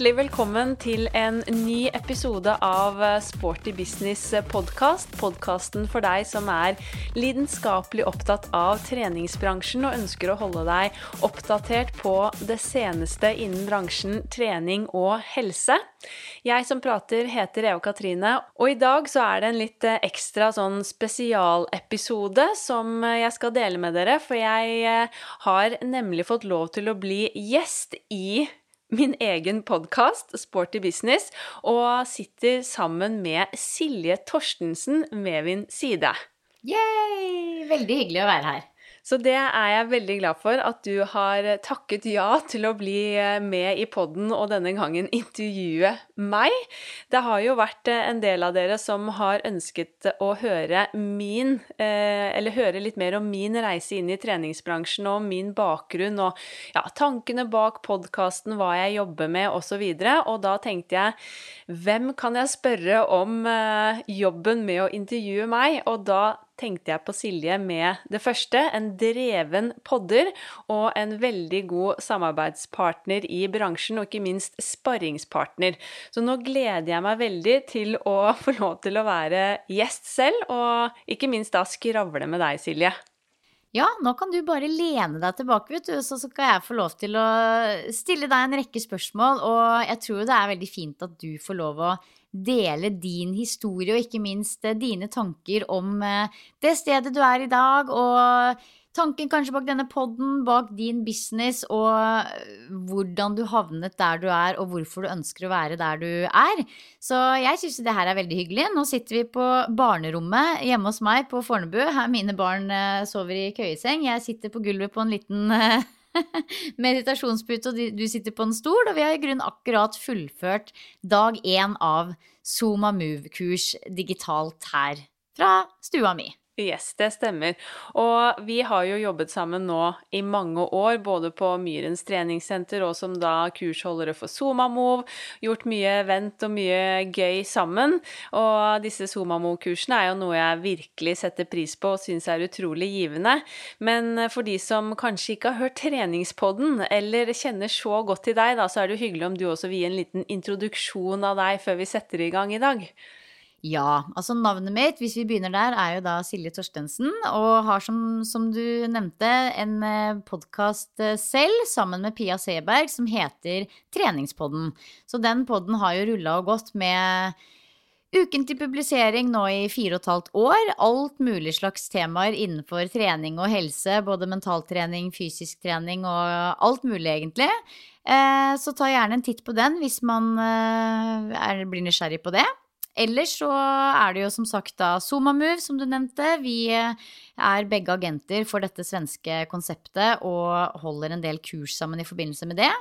Hjertelig velkommen til en ny episode av Sporty business podkast. Podkasten for deg som er lidenskapelig opptatt av treningsbransjen og ønsker å holde deg oppdatert på det seneste innen bransjen trening og helse. Jeg som prater, heter Eva Katrine, og i dag så er det en litt ekstra sånn spesialepisode som jeg skal dele med dere, for jeg har nemlig fått lov til å bli gjest i min egen podkast, Sporty business, og sitter sammen med Silje Torstensen ved min side. Yay! Veldig hyggelig å være her. Så det er jeg veldig glad for at du har takket ja til å bli med i podden og denne gangen intervjue meg. Det har jo vært en del av dere som har ønsket å høre min eh, Eller høre litt mer om min reise inn i treningsbransjen og min bakgrunn og ja, tankene bak podkasten, hva jeg jobber med osv. Og, så og da tenkte jeg hvem kan jeg spørre om eh, jobben med å intervjue meg? Og da tenkte jeg på Silje med det første. En dreven podder og en veldig god samarbeidspartner i bransjen, og ikke minst sparringspartner. Så nå gleder jeg meg veldig til å få lov til å være gjest selv, og ikke minst da skravle med deg, Silje. Ja, nå kan du bare lene deg tilbake, vet du, så skal jeg få lov til å stille deg en rekke spørsmål. Og jeg tror det er veldig fint at du får lov å dele din historie, og ikke minst eh, dine tanker om eh, det stedet du er i dag, og tanken kanskje bak denne poden, bak din business, og eh, hvordan du havnet der du er, og hvorfor du ønsker å være der du er. Så jeg syns det her er veldig hyggelig. Nå sitter vi på barnerommet hjemme hos meg på Fornebu. Her mine barn sover i køyeseng. Jeg sitter på gulvet på en liten meditasjonspute, og du sitter på en stol. Og vi har i grunnen akkurat fullført dag én av Zoom Move-kurs digitalt her fra stua mi. Yes, det stemmer. Og vi har jo jobbet sammen nå i mange år, både på Myrens treningssenter og som da kursholdere for SomaMov. Gjort mye event og mye gøy sammen. Og disse SomaMov-kursene er jo noe jeg virkelig setter pris på og syns er utrolig givende. Men for de som kanskje ikke har hørt treningspodden, eller kjenner så godt til deg, da, så er det jo hyggelig om du også vil gi en liten introduksjon av deg før vi setter i gang i dag. Ja, altså navnet mitt, hvis vi begynner der, er jo da Silje Torstensen. Og har som, som du nevnte, en eh, podkast eh, selv sammen med Pia Seberg som heter Treningspodden. Så den podden har jo rulla og gått med Uken til publisering nå i fire og et halvt år. Alt mulig slags temaer innenfor trening og helse. Både mentaltrening, fysisk trening og alt mulig, egentlig. Eh, så ta gjerne en titt på den hvis man blir nysgjerrig på det. Ellers så er det jo som sagt da SomaMove, som du nevnte. Vi er begge agenter for dette svenske konseptet og holder en del kurs sammen i forbindelse med det.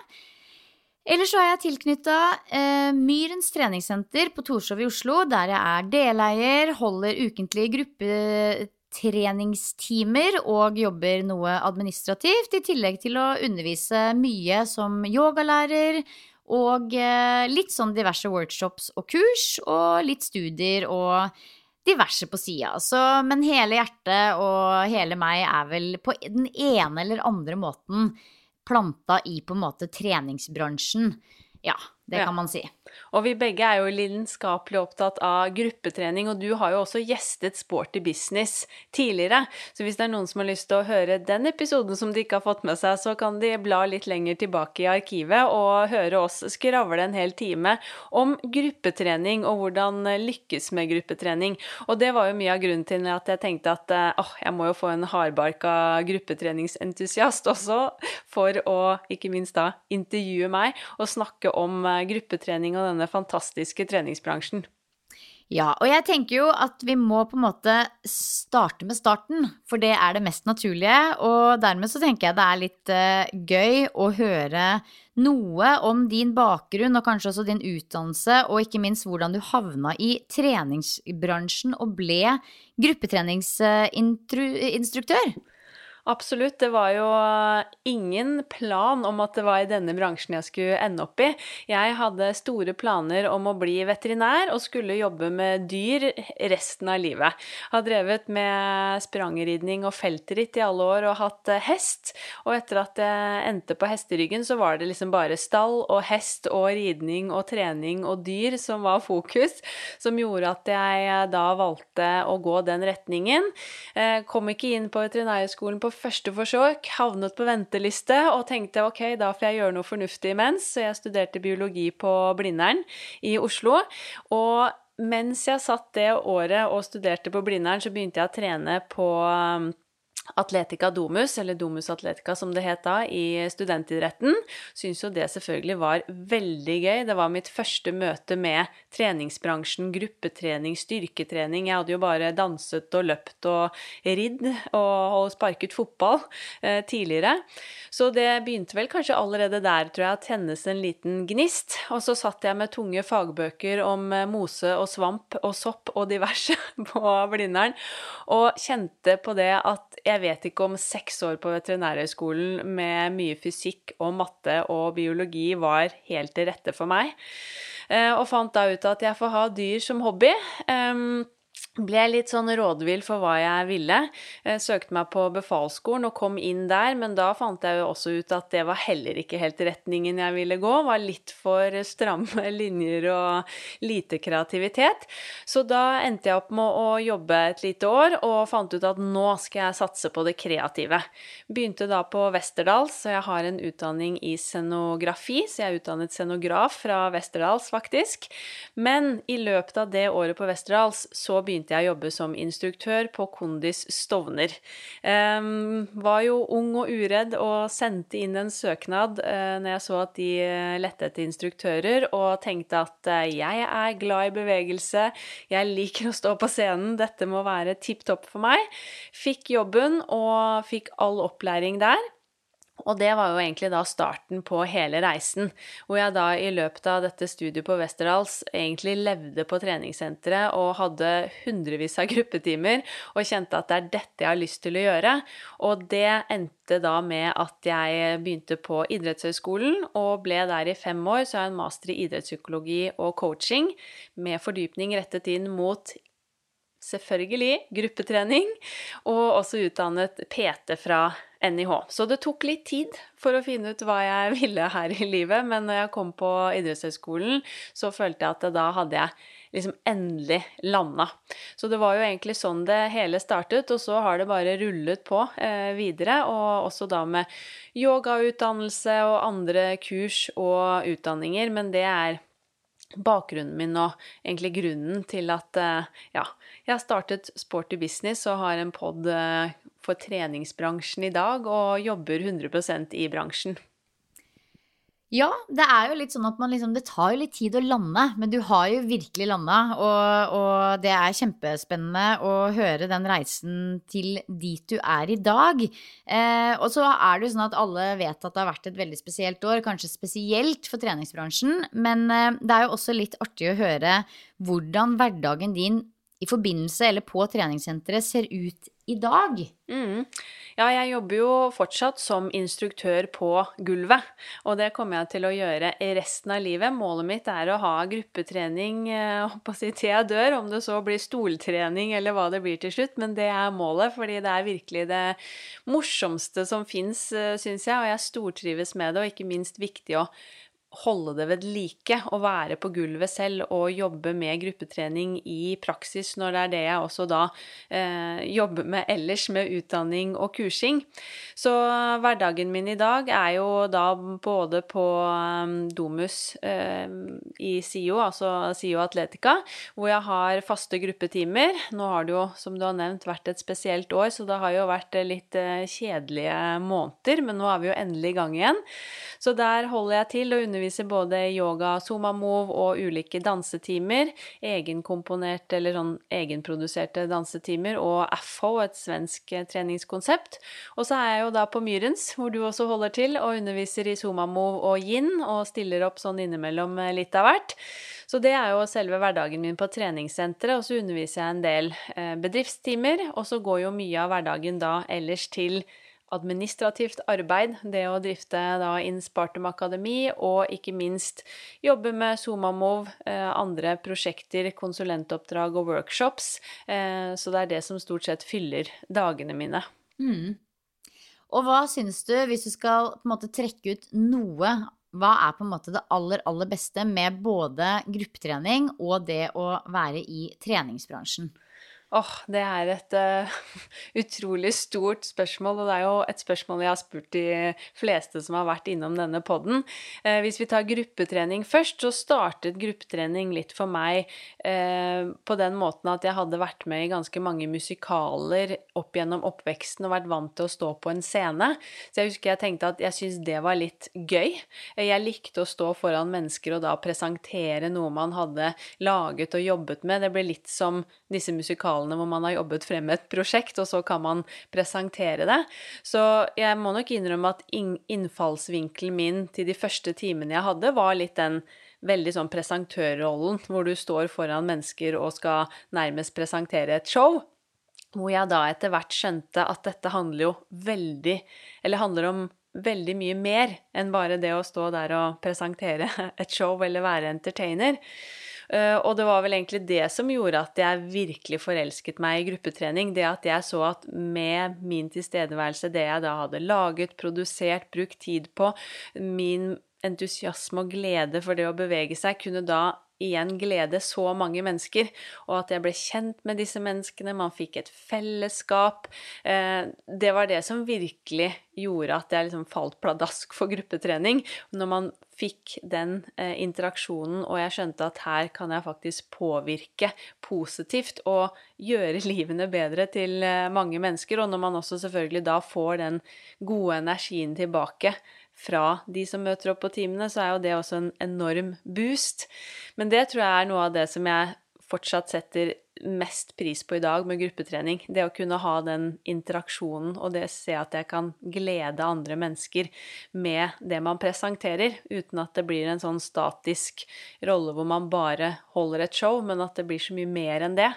Ellers så er jeg tilknytta eh, Myrens treningssenter på Torshov i Oslo, der jeg er deleier, holder ukentlige gruppetreningstimer og jobber noe administrativt, i tillegg til å undervise mye som yogalærer, og eh, litt sånn diverse workshops og kurs, og litt studier og diverse på sida. Men hele hjertet og hele meg er vel på den ene eller andre måten planta i på en måte treningsbransjen. Ja, det kan man si. Og vi begge er jo lidenskapelig opptatt av gruppetrening, og du har jo også gjestet Sporty Business tidligere. Så hvis det er noen som har lyst til å høre den episoden som de ikke har fått med seg, så kan de bla litt lenger tilbake i arkivet og høre oss skravle en hel time om gruppetrening og hvordan lykkes med gruppetrening. Og det var jo mye av grunnen til at jeg tenkte at eh, åh, jeg må jo få en hardbarka gruppetreningsentusiast også, for å ikke minst da intervjue meg og snakke om eh, gruppetrening og denne fantastiske treningsbransjen. Ja, og jeg tenker jo at vi må på en måte starte med starten, for det er det mest naturlige. Og dermed så tenker jeg det er litt uh, gøy å høre noe om din bakgrunn, og kanskje også din utdannelse, og ikke minst hvordan du havna i treningsbransjen og ble gruppetreningsinstruktør. Absolutt. Det var jo ingen plan om at det var i denne bransjen jeg skulle ende opp i. Jeg hadde store planer om å bli veterinær og skulle jobbe med dyr resten av livet. Har drevet med sprangridning og feltritt i alle år og hatt eh, hest. Og etter at jeg endte på hesteryggen, så var det liksom bare stall og hest og ridning og trening og dyr som var fokus, som gjorde at jeg da valgte å gå den retningen. Kom ikke inn på veterinærhøgskolen på første forsøk, havnet på venteliste og tenkte ok, da får jeg gjøre noe fornuftig imens. Så jeg studerte biologi på Blindern i Oslo. Og mens jeg satt det året og studerte på Blindern, så begynte jeg å trene på Atletica Domus, eller Domus Atletica som det het da, i studentidretten. syntes jo det selvfølgelig var veldig gøy. Det var mitt første møte med treningsbransjen, gruppetrening, styrketrening. Jeg hadde jo bare danset og løpt og ridd og, sparket fotball eh, tidligere. Så det begynte vel kanskje allerede der, tror jeg, å tennes en liten gnist. Og så satt jeg med tunge fagbøker om eh, mose og svamp og sopp og diverse på Blindern, og kjente på det at jeg jeg vet ikke om seks år på Veterinærhøgskolen med mye fysikk og matte og biologi var helt til rette for meg. Eh, og fant da ut at jeg får ha dyr som hobby ble litt sånn rådvill for hva jeg ville. Jeg søkte meg på befalsskolen og kom inn der, men da fant jeg jo også ut at det var heller ikke helt retningen jeg ville gå. Var litt for stramme linjer og lite kreativitet. Så da endte jeg opp med å jobbe et lite år og fant ut at nå skal jeg satse på det kreative. Begynte da på Westerdals, så jeg har en utdanning i scenografi, så jeg er utdannet scenograf fra Westerdals, faktisk. Men i løpet av det året på Westerdals så begynte begynte jeg å jobbe som instruktør på Kondis Stovner. Um, var jo ung og uredd og sendte inn en søknad uh, når jeg så at de uh, lette etter instruktører, og tenkte at uh, jeg er glad i bevegelse, jeg liker å stå på scenen, dette må være tipp topp for meg. Fikk jobben og fikk all opplæring der. Og det var jo egentlig da starten på hele reisen, hvor jeg da i løpet av dette studiet på Westerdals egentlig levde på treningssenteret og hadde hundrevis av gruppetimer og kjente at det er dette jeg har lyst til å gjøre. Og det endte da med at jeg begynte på idrettshøyskolen og ble der i fem år, så jeg har en master i idrettspsykologi og coaching med fordypning rettet inn mot selvfølgelig gruppetrening, og også utdannet PT fra NIH. Så det tok litt tid for å finne ut hva jeg ville her i livet, men når jeg kom på idrettshøyskolen, så følte jeg at da hadde jeg liksom endelig landa. Så det var jo egentlig sånn det hele startet, og så har det bare rullet på eh, videre. Og også da med yogautdannelse og andre kurs og utdanninger, men det er bakgrunnen min og egentlig grunnen til at eh, ja, jeg har startet Sporty Business og har en pod eh, for treningsbransjen i dag og jobber 100 i bransjen. Ja, det er jo litt sånn at man liksom Det tar jo litt tid å lande, men du har jo virkelig landa. Og, og, det er kjempespennende å høre den reisen til dit du er i dag. Eh, og så er det jo sånn at alle vet at det har vært et veldig spesielt år, kanskje spesielt for treningsbransjen. Men eh, det er jo også litt artig å høre hvordan hverdagen din i forbindelse eller på treningssenteret ser ut i dag? Mm. Ja, jeg jobber jo fortsatt som instruktør på gulvet, og det kommer jeg til å gjøre resten av livet. Målet mitt er å ha gruppetrening eh, si, til jeg dør, om det så blir stoltrening eller hva det blir til slutt, men det er målet, fordi det er virkelig det morsomste som fins, eh, syns jeg, og jeg stortrives med det, og ikke minst viktig å holde det ved like og være på gulvet selv og jobbe med gruppetrening i praksis når det er det jeg også da eh, jobber med ellers med utdanning og kursing. Så hverdagen min i dag er jo da både på um, Domus eh, i SIO, altså SIO Atletica, hvor jeg har faste gruppetimer. Nå har det jo, som du har nevnt, vært et spesielt år, så det har jo vært litt eh, kjedelige måneder, men nå er vi jo endelig i gang igjen. Så der holder jeg til og underviser både yoga, zumamove og ulike dansetimer. Egenkomponerte eller sånn egenproduserte dansetimer og AFHO, et svensk eh, treningskonsept. Og så er jeg jo da på Myrens, hvor du også holder til, og underviser i zumamove og yin, og stiller opp sånn innimellom eh, litt av hvert. Så det er jo selve hverdagen min på treningssenteret, og så underviser jeg en del eh, bedriftstimer, og så går jo mye av hverdagen da ellers til administrativt arbeid, det å drifte da Inspartum Akademi, og ikke minst jobbe med Somamov, eh, andre prosjekter, konsulentoppdrag og workshops. Eh, så det er det som stort sett fyller dagene mine. Mm. Og hva syns du, hvis du skal på en måte trekke ut noe hva er på en måte det aller, aller beste med både gruppetrening og det å være i treningsbransjen? Åh, oh, det er et uh, utrolig stort spørsmål, og det er jo et spørsmål jeg har spurt de fleste som har vært innom denne poden. Uh, hvis vi tar gruppetrening først, så startet gruppetrening litt for meg uh, på den måten at jeg hadde vært med i ganske mange musikaler opp gjennom oppveksten og vært vant til å stå på en scene. Så jeg husker jeg tenkte at jeg syntes det var litt gøy. Jeg likte å stå foran mennesker og da presentere noe man hadde laget og jobbet med. Det ble litt som disse musikalene kvartalene hvor man har jobbet frem et prosjekt, og så kan man presentere det. Så jeg må nok innrømme at innfallsvinkelen min til de første timene jeg hadde, var litt den veldig sånn presentørrollen, hvor du står foran mennesker og skal nærmest presentere et show. Hvor jeg da etter hvert skjønte at dette handler jo veldig Eller handler om veldig mye mer enn bare det å stå der og presentere et show eller være entertainer. Eh, og det var vel egentlig det som gjorde at jeg virkelig forelsket meg i gruppetrening. Det at jeg så at med min tilstedeværelse, det jeg da hadde laget, produsert, brukt tid på, min entusiasme og glede for det å bevege seg, kunne da igjen glede så mange mennesker, og at jeg ble kjent med disse menneskene, man fikk et fellesskap. Eh, det var det som virkelig gjorde at jeg liksom falt pladask for gruppetrening. Når man fikk den eh, interaksjonen, og jeg skjønte at her kan jeg faktisk påvirke positivt og gjøre livene bedre til eh, mange mennesker, og når man også selvfølgelig da får den gode energien tilbake fra de som møter opp på timene, så er jo det også en enorm boost. Men det tror jeg er noe av det som jeg fortsatt setter mest pris på i dag med gruppetrening. Det å kunne ha den interaksjonen og det å se at jeg kan glede andre mennesker med det man presenterer, uten at det blir en sånn statisk rolle hvor man bare holder et show, men at det blir så mye mer enn det.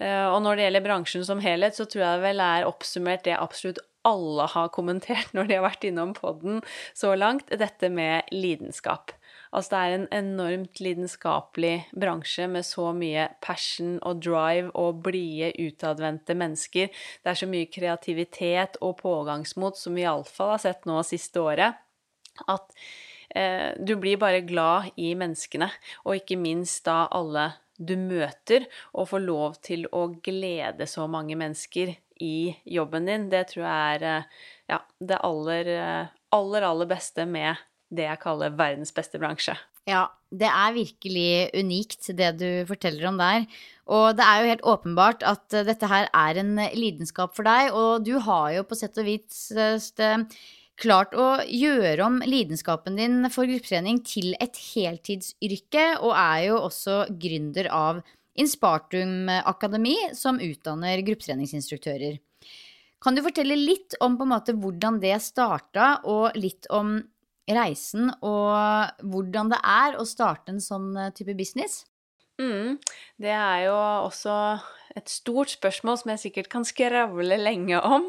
Eh, og når det gjelder bransjen som helhet, så tror jeg vel er oppsummert det absolutt alle har kommentert når de har vært innom poden så langt, dette med lidenskap. Altså det er en enormt lidenskapelig bransje med så mye passion og drive og blide, utadvendte mennesker. Det er så mye kreativitet og pågangsmot som vi iallfall har sett nå siste året, at eh, du blir bare glad i menneskene, og ikke minst da alle du møter, og får lov til å glede så mange mennesker i jobben din, det tror jeg er eh, ja, det aller, eh, aller, aller beste med det jeg kaller verdens beste bransje. Ja, det er virkelig unikt, det du forteller om der. Og det er jo helt åpenbart at eh, dette her er en lidenskap for deg, og du har jo på sett og vis klart å gjøre om lidenskapen din for gruppetrening til et heltidsyrke, og er jo også gründer av Inspartum Akademi, som utdanner gruppetreningsinstruktører. Kan du fortelle litt om måte hvordan det starta, og litt om reisen, og hvordan det er å starte en sånn eh, type business? Mm, det er jo også et stort spørsmål som jeg sikkert kan skravle lenge om.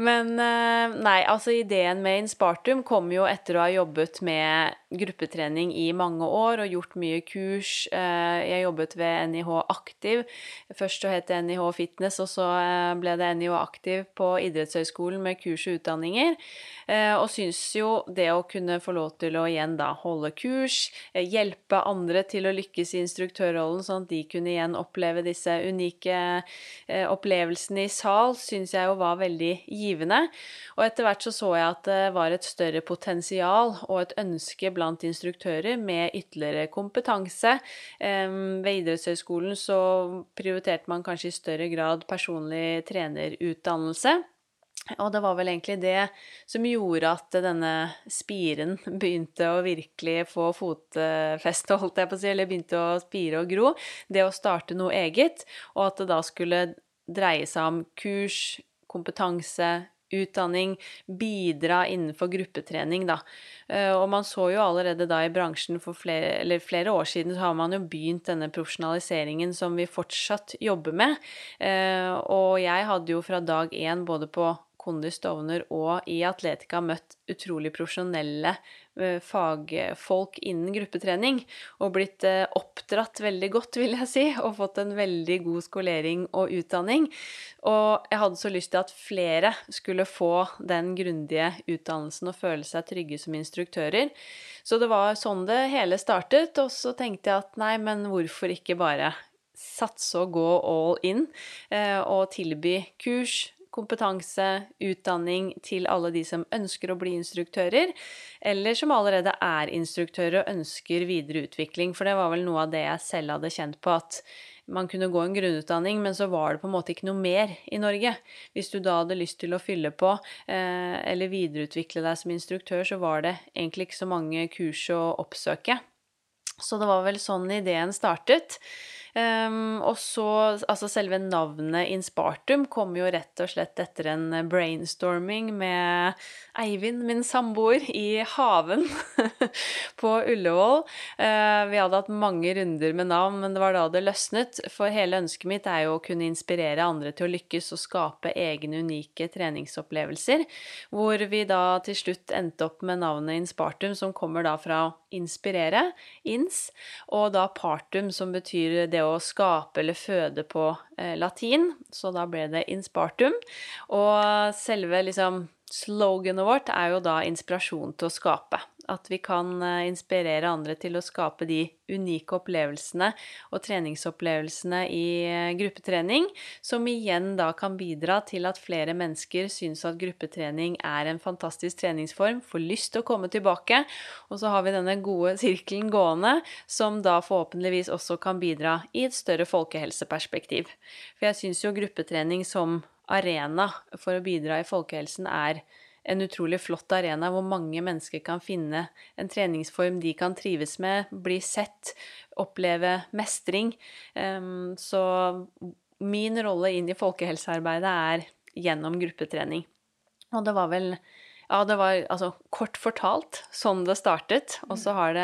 Men eh, nei, altså ideen med Inspartum kom jo etter å ha jobbet med gruppetrening i mange år og gjort mye kurs. Eh, jeg jobbet ved NIH Aktiv. Først så het det NIH Fitness, og så eh, ble det NIH Aktiv på idrettshøyskolen med kurs og utdanninger. Og syns jo det å kunne få lov til å igjen da holde kurs, hjelpe andre til å lykkes i instruktørrollen, sånn at de kunne igjen oppleve disse unike Eh, opplevelsene i sal syns jeg jo var veldig givende. Og etter hvert så så jeg at det var et større potensial og et ønske blant instruktører med ytterligere kompetanse. Ved idrettshøyskolen så prioriterte man kanskje i større grad personlig trenerutdannelse. Og det var vel egentlig det som gjorde at denne spiren begynte å virkelig få fotfeste, holdt jeg på å si, eller begynte å spire og gro. Det å starte noe eget, og at det da skulle dreie seg om kurs, kompetanse, utdanning, bidra innenfor gruppetrening, da. Eh, og man så jo allerede da i bransjen for flere, eller flere år siden, så har man jo begynt denne profesjonaliseringen som vi fortsatt jobber med. Eh, og jeg hadde jo fra dag én både på Kondis Stovner og i Atletica møtt utrolig profesjonelle eh, fagfolk innen gruppetrening og blitt eh, oppdratt veldig godt, vil jeg si, og fått en veldig god skolering og utdanning. Og jeg hadde så lyst til at flere skulle få den grundige utdannelsen og føle seg trygge som instruktører. Så det var sånn det hele startet, og så tenkte jeg at nei, men hvorfor ikke bare satse og gå all in eh, og tilby kurs, kompetanse, utdanning til alle de som ønsker å bli instruktører, eller som allerede er instruktører og ønsker videre utvikling. For det var vel noe av det jeg selv hadde kjent på, at man kunne gå en grunnutdanning, men så var det på en måte ikke noe mer i Norge. Hvis du da hadde lyst til å fylle på eh, eller videreutvikle deg som instruktør, så var det egentlig ikke så mange kurs å oppsøke. Så det var vel sånn ideen startet. Um, og så Altså, selve navnet Inspartum kom jo rett og slett etter en brainstorming med Eivind, min samboer, i haven på Ullevål. Uh, vi hadde hatt mange runder med navn, men det var da det løsnet. For hele ønsket mitt er jo å kunne inspirere andre til å lykkes og skape egne unike treningsopplevelser. Hvor vi da til slutt endte opp med navnet Inspartum, som kommer da fra inspirere, ins, og da partum, som betyr det å skape eller føde på eh, latin. Så da ble det inspartum. Og selve liksom sloganet vårt er jo da inspirasjon til å skape. At vi kan eh, inspirere andre til å skape de unike opplevelsene og treningsopplevelsene i eh, gruppetrening, som igjen da kan bidra til at flere mennesker syns at gruppetrening er en fantastisk treningsform, får lyst til å komme tilbake, og så har vi denne gode sirkelen gående, som da forhåpentligvis også kan bidra i et større folkehelseperspektiv. For jeg syns jo gruppetrening som arena for å bidra i folkehelsen er en utrolig flott arena hvor mange mennesker kan finne en treningsform de kan trives med, bli sett, oppleve mestring. Så min rolle inn i folkehelsearbeidet er gjennom gruppetrening. Og det var vel ja, det var altså kort fortalt sånn det startet. Og så har,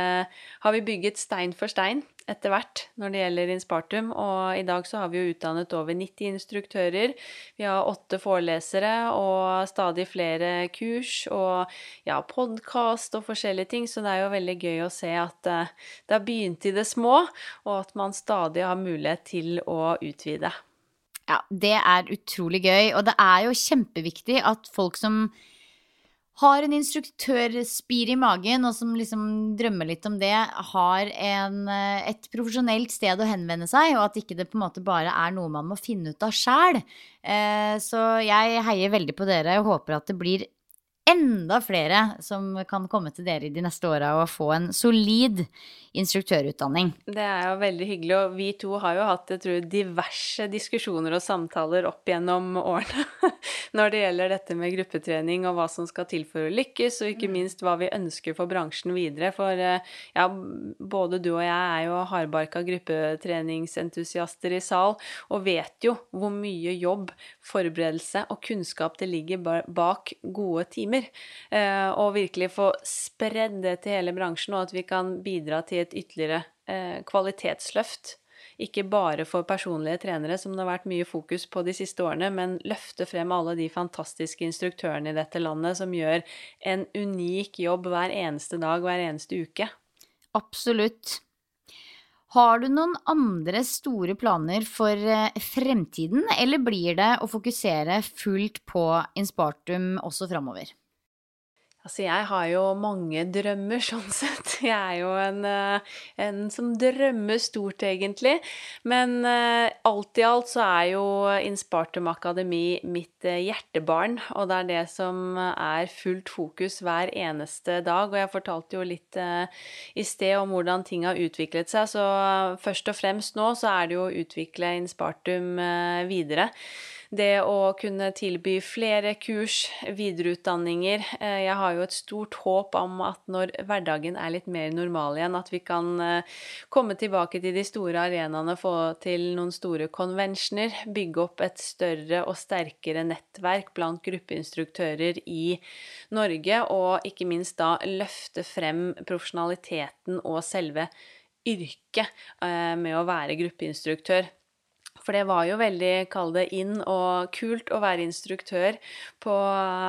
har vi bygget stein for stein etter hvert når det gjelder Inspartum. Og i dag så har vi jo utdannet over 90 instruktører. Vi har åtte forelesere og stadig flere kurs og ja, podkast og forskjellige ting. Så det er jo veldig gøy å se at uh, det har begynt i det små, og at man stadig har mulighet til å utvide. Ja, det er utrolig gøy. Og det er jo kjempeviktig at folk som har en instruktørspir i magen, og som liksom drømmer litt om det, har en, eh, et profesjonelt sted å henvende seg, og at ikke det på en måte bare er noe man må finne ut av sjæl. Eh, så jeg heier veldig på dere og håper at det blir enda flere som kan komme til dere i de neste åra og få en solid instruktørutdanning. Det er jo veldig hyggelig, og vi to har jo hatt jeg tror, diverse diskusjoner og samtaler opp gjennom årene når det gjelder dette med gruppetrening og hva som skal til for å lykkes, og ikke mm. minst hva vi ønsker for bransjen videre. For eh, ja, både du og jeg er jo hardbarka gruppetreningsentusiaster i sal, og vet jo hvor mye jobb, forberedelse og kunnskap det ligger bak gode timer. Eh, og virkelig få spredd det til hele bransjen, og at vi kan bidra til et ytterligere eh, kvalitetsløft. Ikke bare for personlige trenere, som det har vært mye fokus på de siste årene, men løfte frem alle de fantastiske instruktørene i dette landet som gjør en unik jobb hver eneste dag, hver eneste uke. Absolutt. Har du noen andre store planer for eh, fremtiden, eller blir det å fokusere fullt på Inspartum også framover? Altså, jeg har jo mange drømmer, sånn sett. Jeg er jo en, eh, en som drømmer stort, egentlig. Men uh, alt i alt så er jo Inspartum Akademi mitt uh, hjertebarn, og det er det som er fullt fokus hver eneste dag. Og jeg fortalte jo litt uh, i sted om hvordan ting har utviklet seg, så først og fremst nå så er det jo å utvikle Inspartum videre det å kunne tilby flere kurs, videreutdanninger. Eh, jeg har jo et stort håp om at når hverdagen er litt mer normal igjen, at vi kan eh, komme tilbake til de store arenaene, få til noen store konvensjoner, bygge opp et større og sterkere nettverk blant gruppeinstruktører i Norge, og ikke minst da løfte frem profesjonaliteten og selve yrket eh, med å være gruppeinstruktør. For det var jo veldig, kall det, inn og kult å være instruktør på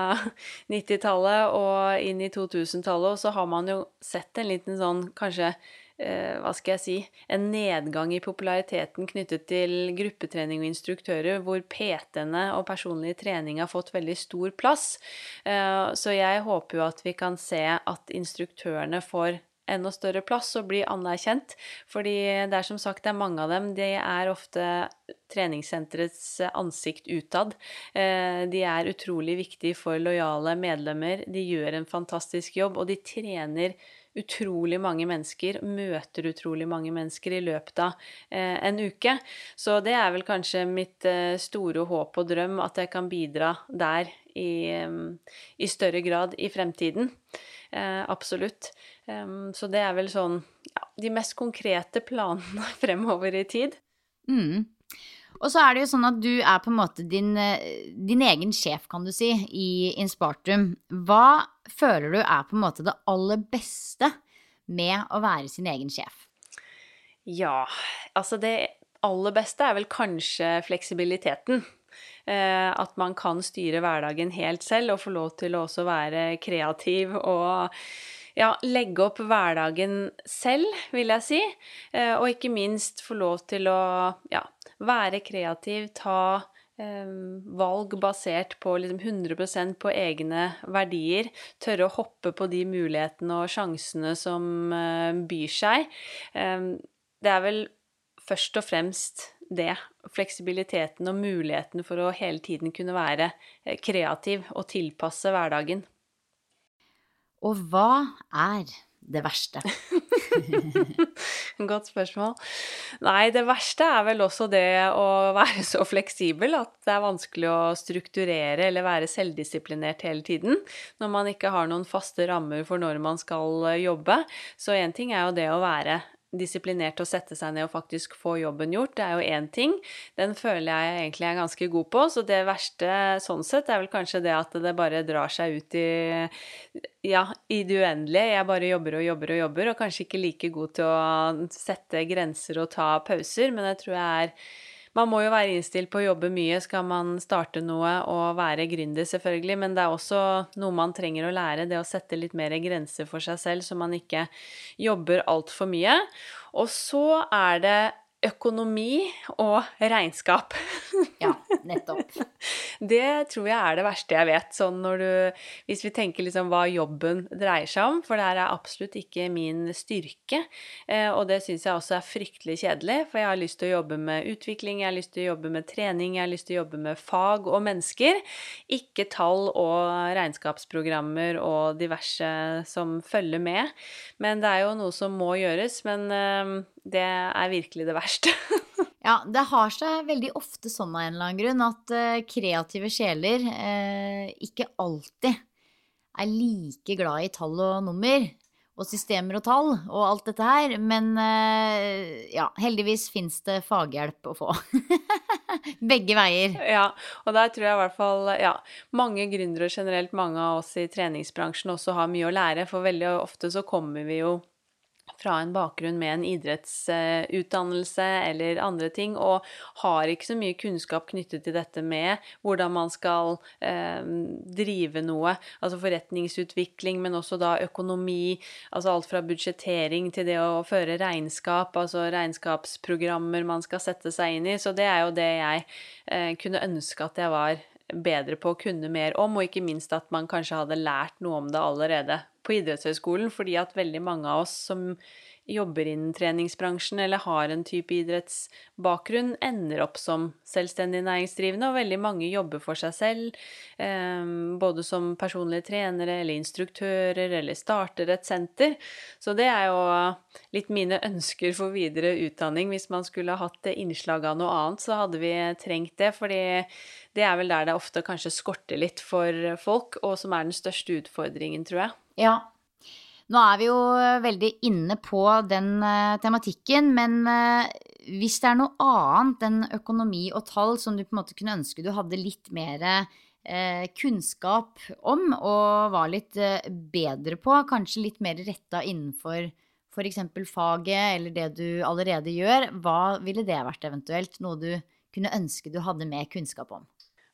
90-tallet og inn i 2000-tallet, og så har man jo sett en liten sånn kanskje eh, hva skal jeg si, en nedgang i populariteten knyttet til gruppetrening og instruktører, hvor PT-ene og personlig trening har fått veldig stor plass. Eh, så jeg håper jo at vi kan se at instruktørene får enda større plass og bli anerkjent. Fordi det er som sagt det er mange av dem. De er ofte treningssenterets ansikt utad. Eh, de er utrolig viktige for lojale medlemmer. De gjør en fantastisk jobb, og de trener utrolig mange mennesker, møter utrolig mange mennesker i løpet av eh, en uke. Så det er vel kanskje mitt eh, store håp og drøm, at jeg kan bidra der i, i større grad i fremtiden. Eh, absolutt. Um, så det er vel sånn ja, de mest konkrete planene fremover i tid. Mm. Og så er det jo sånn at du er på en måte din, eh, din, egen sjef, kan du si, i Inspartum. Hva føler du er på en måte det aller beste med å være sin egen sjef? Ja, altså det aller beste er vel kanskje fleksibiliteten. Eh, at man kan styre hverdagen helt selv og få lov til å også være kreativ og ja, legge opp hverdagen selv, vil jeg si. Eh, og ikke minst få lov til å ja, være kreativ, ta eh, valg basert på liksom 100% på egne verdier. Tørre å hoppe på de mulighetene og sjansene som byr seg. det er vel først og fremst det. Fleksibiliteten og muligheten for å hele tiden kunne være eh, kreativ og tilpasse hverdagen. Og hva er det verste? Godt spørsmål. Nei, det verste er vel også det å være så fleksibel at det er vanskelig å strukturere eller være selvdisiplinert hele tiden når man ikke har noen faste rammer for når man skal jobbe. Så én ting er jo det å være disiplinert å sette seg ned og faktisk få jobben gjort, det er jo én ting. Den føler jeg egentlig er ganske god på. Så det verste sånn sett er vel kanskje det at det bare drar seg ut i ja, i det uendelige. Jeg bare jobber og jobber og jobber, og kanskje ikke like god til å sette grenser og ta pauser, men jeg tror jeg er man må jo være innstilt på å jobbe mye skal man starte noe og være gründer, selvfølgelig, men det er også noe man trenger å lære, det å sette litt mer grenser for seg selv, så man ikke jobber altfor mye. Og så er det økonomi og regnskap. ja, nettopp. Det tror jeg er det verste jeg vet, sånn når du Hvis vi tenker liksom hva jobben dreier seg om, for det her er absolutt ikke min styrke. Eh, og det syns jeg også er fryktelig kjedelig, for jeg har lyst til å jobbe med utvikling, jeg har lyst til å jobbe med trening, jeg har lyst til å jobbe med fag og mennesker. Ikke tall og regnskapsprogrammer og diverse som følger med. Men det er jo noe som må gjøres. Men eh, det er virkelig det verste. ja, det har seg veldig ofte sånn av en eller annen grunn at uh, kreative sjeler uh, ikke alltid er like glad i tall og nummer og systemer og tall og alt dette her. Men uh, ja, heldigvis fins det faghjelp å få. Begge veier. Ja, og der tror jeg i hvert fall ja, mange gründere generelt, mange av oss i treningsbransjen også har mye å lære. For veldig ofte så kommer vi jo fra en bakgrunn med en idrettsutdannelse eller andre ting, og har ikke så mye kunnskap knyttet til dette med hvordan man skal eh, drive noe, altså forretningsutvikling, men også da økonomi, altså alt fra budsjettering til det å føre regnskap, altså regnskapsprogrammer man skal sette seg inn i. Så det er jo det jeg eh, kunne ønske at jeg var bedre på å kunne mer om, og ikke minst at man kanskje hadde lært noe om det allerede på idrettshøyskolen, fordi at veldig mange av oss som jobber innen treningsbransjen eller har en type idrettsbakgrunn, ender opp som selvstendig næringsdrivende, og veldig mange jobber for seg selv, eh, både som personlige trenere eller instruktører, eller starter et senter. Så det er jo litt mine ønsker for videre utdanning. Hvis man skulle hatt innslag av noe annet, så hadde vi trengt det, fordi det er vel der det ofte kanskje skorter litt for folk, og som er den største utfordringen, tror jeg. Ja, nå er vi jo veldig inne på den uh, tematikken, men uh, hvis det er noe annet enn økonomi og tall som du på en måte kunne ønske du hadde litt mer uh, kunnskap om og var litt bedre på, kanskje litt mer retta innenfor f.eks. faget eller det du allerede gjør, hva ville det vært eventuelt? Noe du kunne ønske du hadde mer kunnskap om?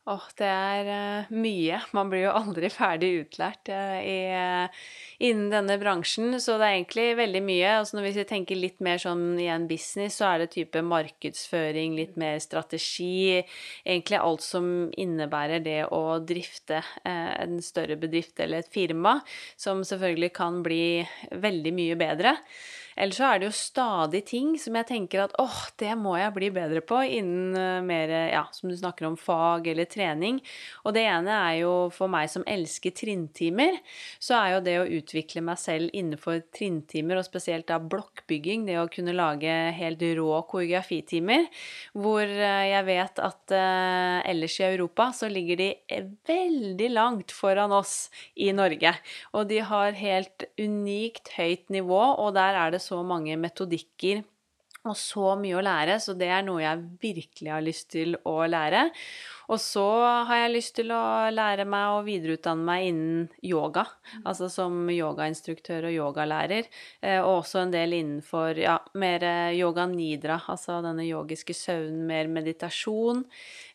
Åh, det er uh, mye. Man blir jo aldri ferdig utlært uh, i, uh, innen denne bransjen, så det er egentlig veldig mye. Altså hvis vi tenker litt mer sånn i en business, så er det type markedsføring, litt mer strategi. Egentlig alt som innebærer det å drifte en større bedrift eller et firma, som selvfølgelig kan bli veldig mye bedre. Eller så er det jo stadig ting som jeg tenker at åh, det må jeg bli bedre på innen uh, mer, ja, som du snakker om, fag eller trening. Og det ene er jo for meg som elsker trinntimer, så er jo det å utvikle meg selv innenfor trinntimer, og spesielt da blokkbygging, det å kunne lage helt rå koreografitimer, hvor uh, jeg vet at uh, ellers i Europa så ligger de veldig langt foran oss i Norge. Og de har helt unikt høyt nivå, og der er det så mange metodikker og så mye å lære, så det er noe jeg virkelig har lyst til å lære. Og så har jeg lyst til å lære meg å videreutdanne meg innen yoga, mm. altså som yogainstruktør og yogalærer, eh, og også en del innenfor ja, mer yoga nidra, altså denne yogiske søvnen, mer meditasjon.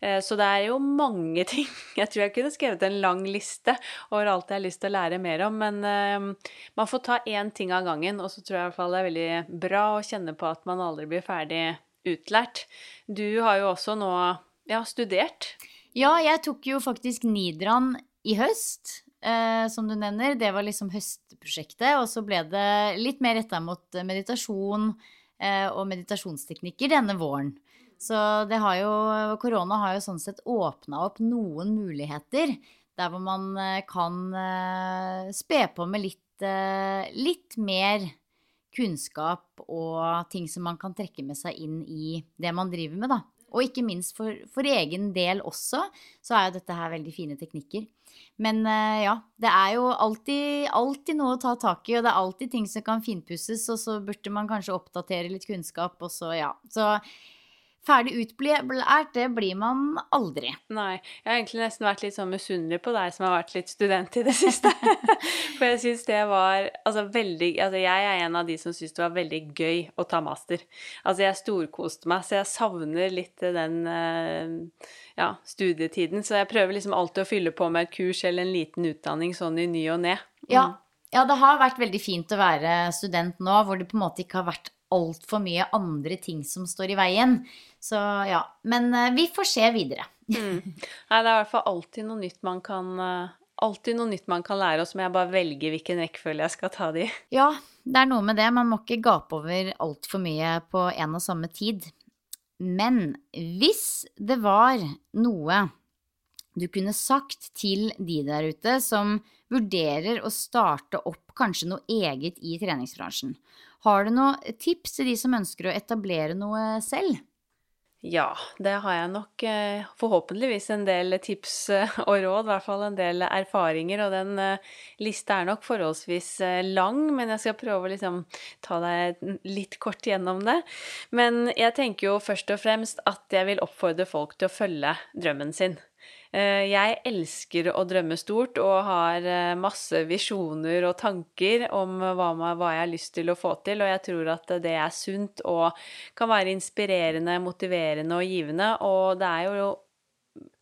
Eh, så det er jo mange ting. Jeg tror jeg kunne skrevet en lang liste over alt jeg har lyst til å lære mer om, men eh, man får ta én ting av gangen, og så tror jeg i hvert fall det er veldig bra å kjenne på at man aldri blir ferdig utlært. Du har jo også nå ja, studert? Ja, jeg tok jo faktisk Nidran i høst, eh, som du nevner. Det var liksom høstprosjektet. Og så ble det litt mer retta mot meditasjon eh, og meditasjonsteknikker denne våren. Så det har jo Korona har jo sånn sett åpna opp noen muligheter der hvor man eh, kan eh, spe på med litt, eh, litt mer kunnskap og ting som man kan trekke med seg inn i det man driver med, da. Og ikke minst for, for, egen del også, så er jo dette her veldig fine teknikker. Men uh, ja, det er jo alltid, alltid, noe å ta tak i, og det er alltid ting som kan finpusses, og så burde man kanskje oppdatere litt kunnskap, og så ja. Så Ferdig utblært, det blir man aldri. Nei. Jeg har egentlig nesten vært litt sånn misunnelig på deg som har vært litt student i det siste. For jeg syns det var altså veldig Altså jeg er en av de som syns det var veldig gøy å ta master. Altså jeg storkoste meg, så jeg savner litt den eh, ja, studietiden. Så jeg prøver liksom alltid å fylle på med et kurs eller en liten utdanning sånn i ny og ne. Mm. Ja. ja, det har vært veldig fint å være student nå, hvor det på en måte ikke har vært altfor mye andre ting som står i veien. Så ja. Men uh, vi får se videre. mm. Nei, det er i hvert fall alltid noe nytt man kan uh, Alltid noe nytt man kan lære, og så må jeg bare velge hvilken rekkefølge jeg skal ta det i. Ja, det er noe med det. Man må ikke gape over altfor mye på en og samme tid. Men hvis det var noe du kunne sagt til de der ute som vurderer å starte opp kanskje noe eget i treningsbransjen, har du noen tips til de som ønsker å etablere noe selv? Ja, det har jeg nok. Eh, forhåpentligvis en del tips eh, og råd, i hvert fall en del erfaringer. Og den eh, lista er nok forholdsvis lang, men jeg skal prøve å liksom ta deg litt kort gjennom det. Men jeg tenker jo først og fremst at jeg vil oppfordre folk til å følge drømmen sin. Eh, jeg elsker å drømme stort og har eh, masse visjoner og tanker om hva, jeg har lyst til å få til, og jeg tror at det er sunt og kan være inspirerende, motiverende og givende. Og det er jo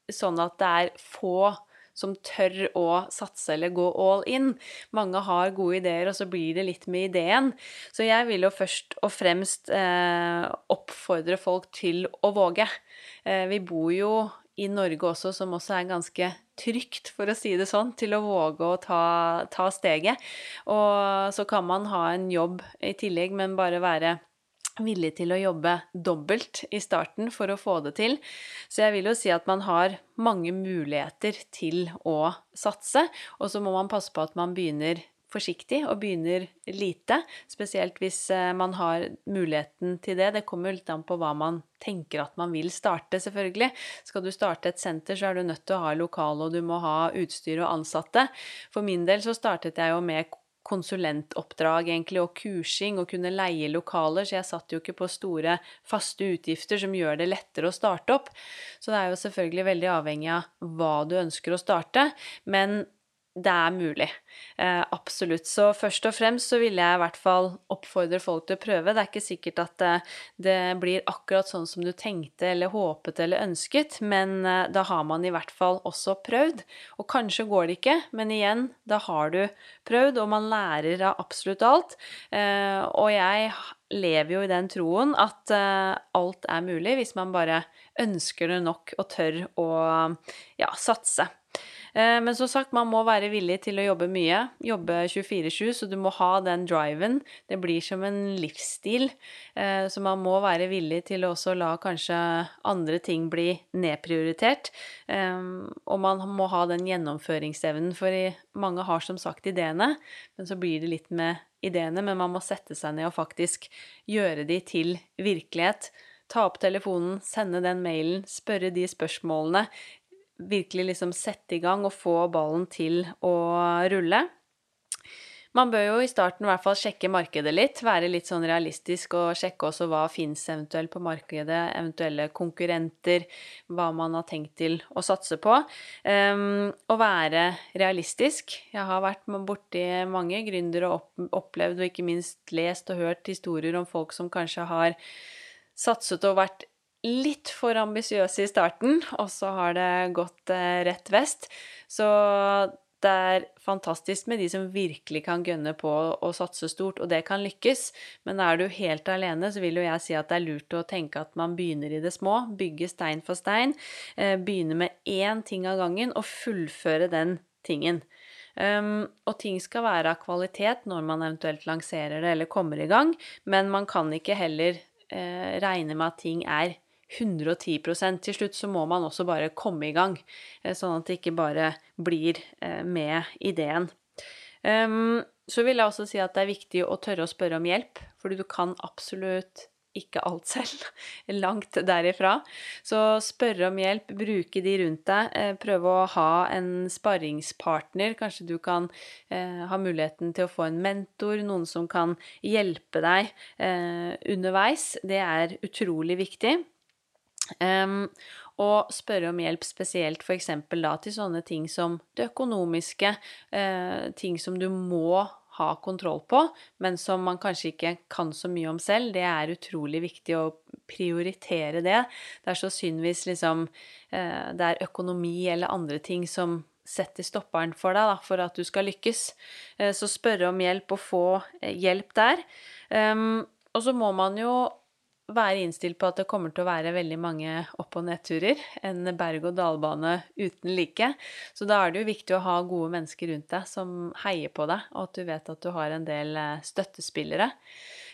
sånn at det er få som tør å satse eller gå all in. Mange har gode ideer, og så blir det litt med ideen. Så jeg vil jo først og fremst eh, oppfordre folk til å våge. Eh, vi bor jo i Norge også, som også er ganske trygt, for å si det sånn, til å våge å ta, ta steget. Og så kan man ha en jobb i tillegg, men bare være villig til å jobbe dobbelt i starten for å få det til. Så jeg vil jo si at man har mange muligheter til å satse, og så må man passe på at man begynner forsiktig og begynner lite, spesielt hvis eh, man har muligheten til det. Det kommer litt an på hva man tenker at man vil starte, selvfølgelig. Skal du starte et senter, så er du nødt til å ha lokale, og du må ha utstyr og ansatte. For min del så startet jeg jo med konsulentoppdrag egentlig, og kursing, og kunne leie lokaler, så jeg satt jo ikke på store faste utgifter som gjør det lettere å starte opp. Så det er jo selvfølgelig veldig avhengig av hva du ønsker å starte, men det er mulig. Eh, absolutt. Så først og fremst så vil jeg i hvert fall oppfordre folk til å prøve. Det er ikke sikkert at det, eh, det blir akkurat sånn som du tenkte eller håpet eller ønsket, men eh, da har man i hvert fall også prøvd. Og kanskje går det ikke, men igjen, da har du prøvd, og man lærer av absolutt alt. Eh, og jeg lever jo i den troen at uh, alt er mulig hvis man bare ønsker det nok og tør å ja, satse. Eh, men som sagt, man må være villig til å jobbe mye. Jobbe 24-7, så du må ha den driven. Det blir som en livsstil. Eh, så man må være villig til å også la kanskje andre ting bli nedprioritert. Eh, og man må ha den gjennomføringsevnen, for mange har som sagt ideene, men så blir det litt med ideene. Men man må sette seg ned og faktisk gjøre de til virkelighet ta opp telefonen, sende den mailen, spørre de spørsmålene, virkelig liksom sette i gang og få ballen til å rulle. Man bør jo i starten i hvert fall sjekke markedet litt, være litt sånn realistisk og sjekke også hva fins eventuelt på markedet, eventuelle konkurrenter, hva man har tenkt til å satse på. Um, og være realistisk. Jeg har vært borti mange gründere og opplevd og ikke minst lest og hørt historier om folk som kanskje har satset og vært litt for ambisiøse i starten, og så har det gått eh, rett vest. Så det er fantastisk med de som virkelig kan gønne på å satse stort, og det kan lykkes. Men er du helt alene, så vil jo jeg si at det er lurt å tenke at man begynner i det små. Bygge stein for stein. Eh, begynne med én ting av gangen, og fullføre den tingen. Um, og ting skal være av kvalitet når man eventuelt lanserer det eller kommer i gang, men man kan ikke heller uh, regne med at ting er 110% Til slutt så må man også bare komme i gang, eh, sånn at det ikke bare blir eh, med ideen. Ehm, så vil jeg også si at det er viktig å tørre å spørre om hjelp, fordi du kan absolutt ikke alt selv. Langt derifra. Så spørre om hjelp, bruke de rundt deg. Eh, prøve å ha en sparringspartner. Kanskje du kan ha muligheten til å få en mentor, noen som kan hjelpe deg underveis. Det er utrolig viktig. Um, og spørre om hjelp spesielt f.eks. da til sånne ting som det økonomiske, eh, ting som du må ha kontroll på, men som man kanskje ikke kan så mye om selv. Det er utrolig viktig å prioritere det. Det er så synd hvis liksom eh, det er økonomi eller andre ting som setter stopperen for deg, da, for at du skal lykkes. Eh, så spørre om hjelp og få hjelp der. Um, og så må man jo være innstilt på at det kommer til å være veldig mange opp- og nedturer. En berg-og-dal-bane uten like. Så da er det jo viktig å ha gode mennesker rundt deg som heier på deg, og at du vet at du har en del eh, støttespillere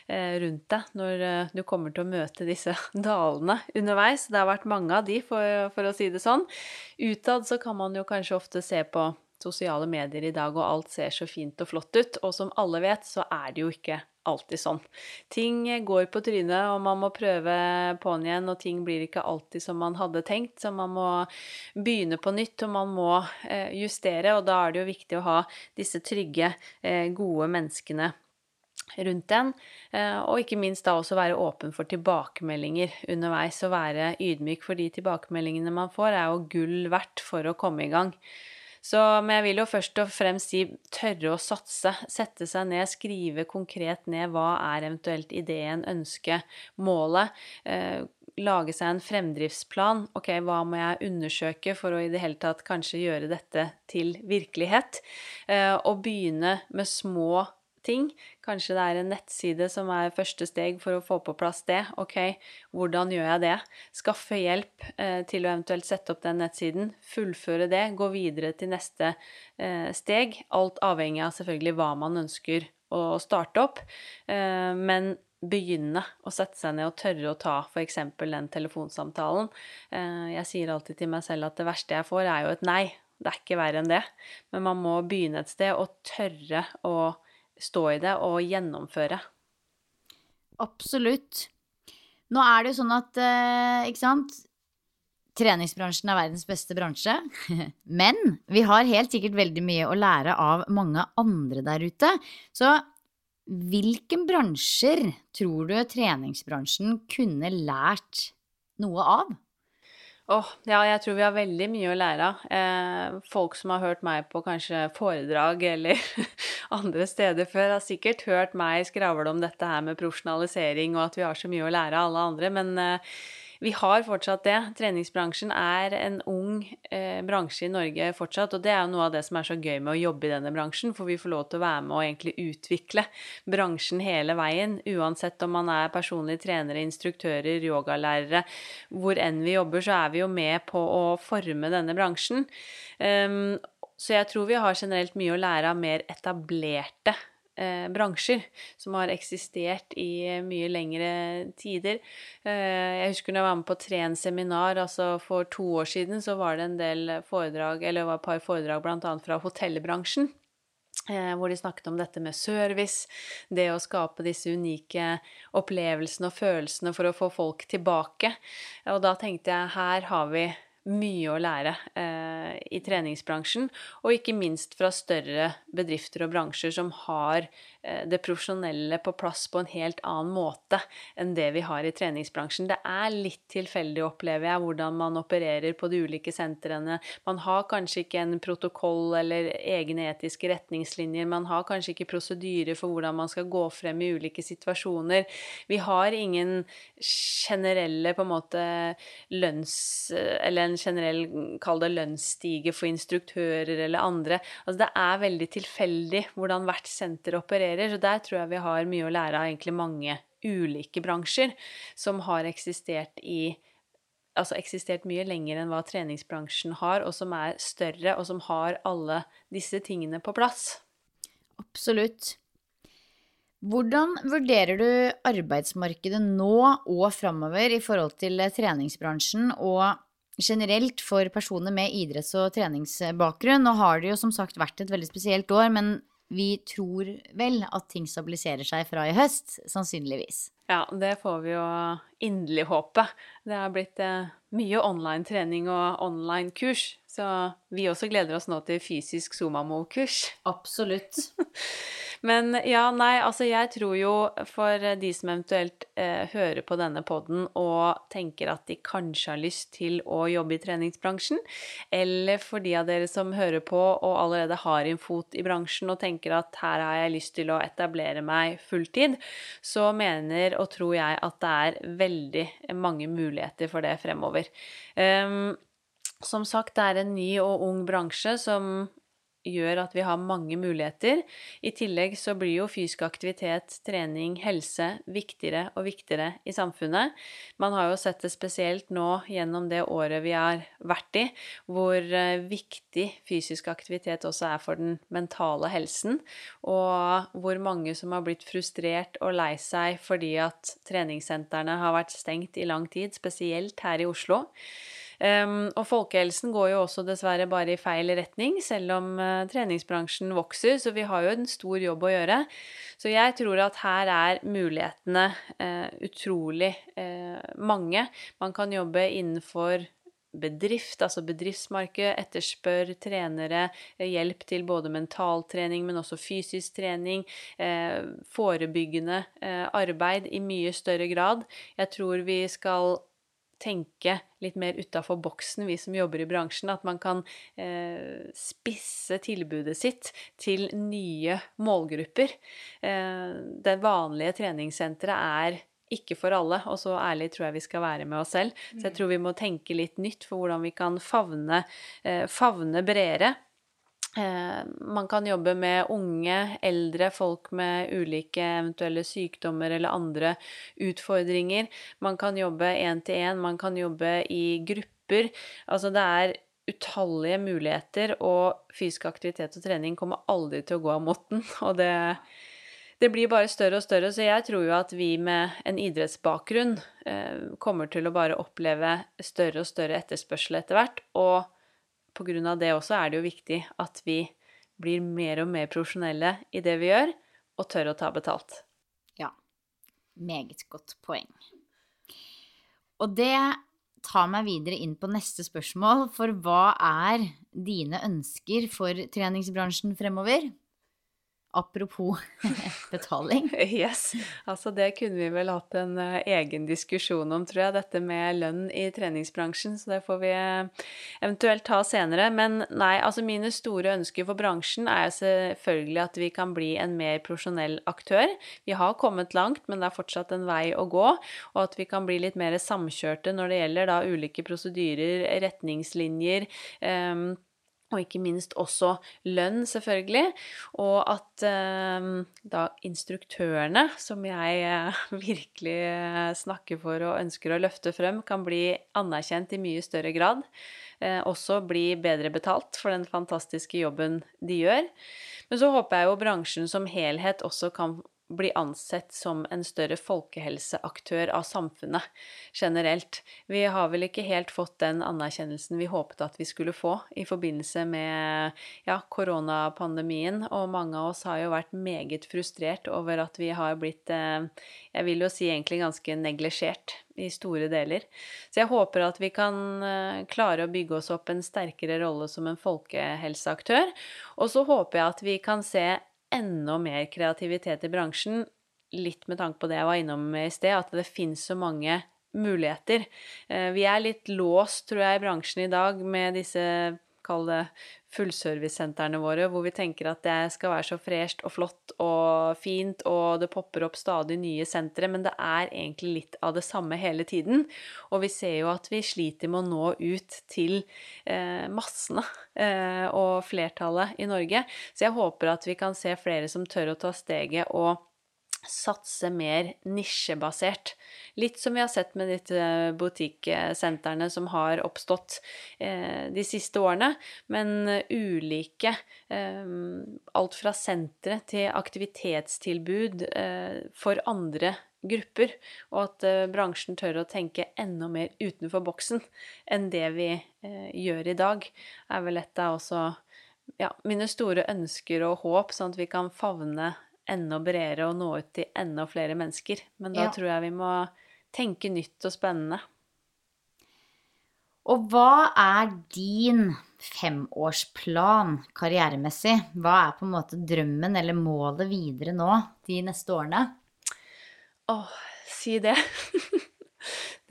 eh, rundt deg når eh, du kommer til å møte disse dalene underveis. Det har vært mange av de, for, for å si det sånn. Utad så kan man jo kanskje ofte se på sosiale medier i dag, og alt ser så fint og flott ut. Og som alle vet, så er det jo ikke alltid sånn. Ting går på trynet, og man må prøve på'n igjen, og ting blir ikke alltid som man hadde tenkt. Så man må begynne på nytt, og man må eh, justere. Og da er det jo viktig å ha disse trygge, eh, gode menneskene rundt en. Eh, og ikke minst da også være åpen for tilbakemeldinger underveis, og være ydmyk for de tilbakemeldingene man får, er jo gull verdt for å komme i gang. Så, men jeg vil jo først og fremst si tørre å satse. Sette seg ned, skrive konkret ned hva er eventuelt ideen, ønsket, målet. Eh, lage seg en fremdriftsplan. Ok, hva må jeg undersøke for å i det hele tatt kanskje gjøre dette til virkelighet? Eh, og begynne med små ting. Kanskje det er en nettside som er første steg for å få på plass det. Ok, hvordan gjør jeg det? Skaffe hjelp eh, til å eventuelt sette opp den nettsiden. Fullføre det. Gå videre til neste eh, steg. Alt avhengig av selvfølgelig hva man ønsker å starte opp. Eh, men begynne å sette seg ned og tørre å ta f.eks. den telefonsamtalen. Eh, jeg sier alltid til meg selv at det verste jeg får, er jo et nei. Det er ikke verre enn det. Men man må begynne et sted og tørre å stå i det og gjennomføre. Absolutt. Nå er det jo sånn at, eh, ikke sant Treningsbransjen er verdens beste bransje. Men vi har helt sikkert veldig mye å lære av mange andre der ute. Så hvilken bransjer tror du treningsbransjen kunne lært noe av? Åh, ja, jeg tror vi har veldig mye å lære av. Eh, folk som har hørt meg på kanskje foredrag eller andre steder før, har sikkert hørt meg skravle om dette her med profesjonalisering og at vi har så mye å lære av alle andre, men eh, vi har fortsatt det. Treningsbransjen er en ung eh, bransje i Norge fortsatt, og det er jo noe av det som er så gøy med å jobbe i denne bransjen, for vi får lov til å være med og egentlig utvikle bransjen hele veien, uansett om man er personlige trenere, instruktører, yogalærere, hvor enn vi jobber, så er vi jo med på å forme denne bransjen. Um, så jeg tror vi har generelt mye å lære av mer etablerte eh, bransjer som har eksistert i mye lengre tider. Eh, jeg husker når jeg var med på Tren seminar, altså for to år siden, så var det en del foredrag, eller det var et par foredrag bl.a. fra hotellbransjen. Eh, hvor de snakket om dette med service, det å skape disse unike opplevelsene og følelsene for å få folk tilbake. Og da tenkte jeg her har vi mye å lære eh, i treningsbransjen, og ikke minst fra større bedrifter og bransjer som har Eh, det profesjonelle på plass på en helt annen måte enn det vi har i treningsbransjen. Det er litt tilfeldig, opplever jeg, hvordan man opererer på de ulike sentrene. Man har kanskje ikke en protokoll eller egne etiske retningslinjer. Man har kanskje ikke prosedyrer for hvordan man skal gå frem i ulike situasjoner. Vi har ingen generelle på en måte lønns... Eller en generell, kall det lønnsstige for instruktører eller andre. Altså det er veldig tilfeldig hvordan hvert senter opererer. Så der tror jeg vi har mye å lære av egentlig mange ulike bransjer som har eksistert i Altså eksistert mye lenger enn hva treningsbransjen har, og som er større, og som har alle disse tingene på plass. Absolutt. Hvordan vurderer du arbeidsmarkedet nå og framover i forhold til treningsbransjen og generelt for personer med idretts- og treningsbakgrunn? Nå har det jo som sagt vært et veldig spesielt år, men vi tror vel at ting stabiliserer seg fra i høst, sannsynligvis. Ja, det får vi jo inderlig håpe. Det har blitt eh, mye online trening og online kurs, så vi også gleder oss nå til fysisk Somamo-kurs. Absolutt. Men ja, nei, altså jeg tror jo for de som eventuelt eh, hører på denne poden og tenker at de kanskje har lyst til å jobbe i treningsbransjen, eller for de av dere som hører på og allerede har en fot i bransjen og tenker at her har jeg lyst til å etablere meg fulltid, så mener og tror jeg at det er veldig mange muligheter for det fremover. Um, som sagt, det er en ny og ung bransje som gjør at vi har mange muligheter. I tillegg så blir jo fysisk aktivitet, trening, helse viktigere og viktigere i samfunnet. Man har jo sett det spesielt nå gjennom det året vi har vært i, hvor eh, viktig fysisk aktivitet også er for den mentale helsen, og hvor mange som har blitt frustrert og lei seg fordi at treningssentrene har vært stengt i lang tid, spesielt her i Oslo. Um, og folkehelsen går jo også dessverre bare i feil retning, selv om uh, treningsbransjen vokser, så vi har jo en stor jobb å gjøre. Så jeg tror at her er mulighetene uh, utrolig uh, mange. Man kan jobbe innenfor bedrift, altså bedriftsmarked, etterspør trenere, hjelp til både mentaltrening, men også fysisk trening, eh, forebyggende eh, arbeid i mye større grad. Jeg tror vi skal tenke litt mer utafor boksen, vi som jobber i bransjen. At man kan eh, spisse tilbudet sitt til nye målgrupper. Eh, det vanlige treningssenteret er ikke for alle, og så ærlig tror jeg vi skal være med oss selv. Så jeg mm. tror vi må tenke litt nytt for hvordan vi kan favne, eh, favne bredere. Eh, man kan jobbe med unge, eldre, folk med ulike eventuelle sykdommer eller andre utfordringer. Man kan jobbe én til én, man kan jobbe i grupper. Altså det er utallige muligheter, og fysisk aktivitet og trening kommer aldri til å gå av måten. Og det, det blir bare større og større, så jeg tror jo at vi med en idrettsbakgrunn eh, kommer til å bare oppleve større og større etterspørsel etter hvert. og av det også er det jo viktig at vi blir mer og mer profesjonelle i det vi gjør, og tør å ta betalt. Ja. Meget godt poeng. Og det tar meg videre inn på neste spørsmål, for hva er dine ønsker for treningsbransjen fremover? Apropos betaling. Yes. Altså det kunne vi vel hatt en uh, egen diskusjon om, tror jeg, dette med lønn i treningsbransjen. Så det får vi uh, eventuelt ta senere. Men nei, altså mine store ønsker for bransjen er selvfølgelig at vi kan bli en mer profesjonell aktør. Vi har kommet langt, men det er fortsatt en vei å gå. Og at vi kan bli litt mer samkjørte når det gjelder da ulike prosedyrer, retningslinjer. Um, og ikke minst også lønn, selvfølgelig. Og at eh, da instruktørene, som jeg eh, virkelig eh, snakker for og ønsker å løfte frem, kan bli anerkjent i mye større grad. Eh, også bli bedre betalt for den fantastiske jobben de gjør. Men så håper jeg jo bransjen som helhet også kan bli ansett som en større folkehelseaktør av samfunnet generelt. Vi har vel ikke helt fått den anerkjennelsen vi håpet at vi skulle få i forbindelse med ja, koronapandemien, og mange av oss har jo vært meget frustrert over at vi har blitt, eh, jeg vil jo si egentlig ganske neglisjert i store deler. Så jeg håper at vi kan eh, klare å bygge oss opp en sterkere rolle som en folkehelseaktør. Og så håper jeg at vi kan se enda mer kreativitet i bransjen, litt med tanke på det jeg var innom i sted, at det finnes så mange muligheter. Eh, vi er litt låst, tror jeg, i bransjen i dag med disse kall det fullservicesentrene våre, hvor vi tenker at det skal være så fresht og flott og fint, og det popper opp stadig nye sentre, men det er egentlig litt av det samme hele tiden. Og vi ser jo at vi sliter med å nå ut til eh, massene eh, og flertallet i Norge. Så jeg håper at vi kan se flere som tør å ta steget og satse mer nisjebasert. Litt som vi har sett med disse butikksentrene som har oppstått eh, de siste årene, men ulike. Eh, alt fra sentre til aktivitetstilbud eh, for andre grupper, og at bransjen tør å tenke enda mer utenfor boksen enn det vi gjør i dag, er vel et av også ja, mine store ønsker og håp, sånn at vi kan favne enda bredere og nå ut til enda flere mennesker. Men da ja. tror jeg vi må tenke nytt og spennende. Og hva er din femårsplan karrieremessig? Hva er på en måte drømmen eller målet videre nå de neste årene? Åh, si det.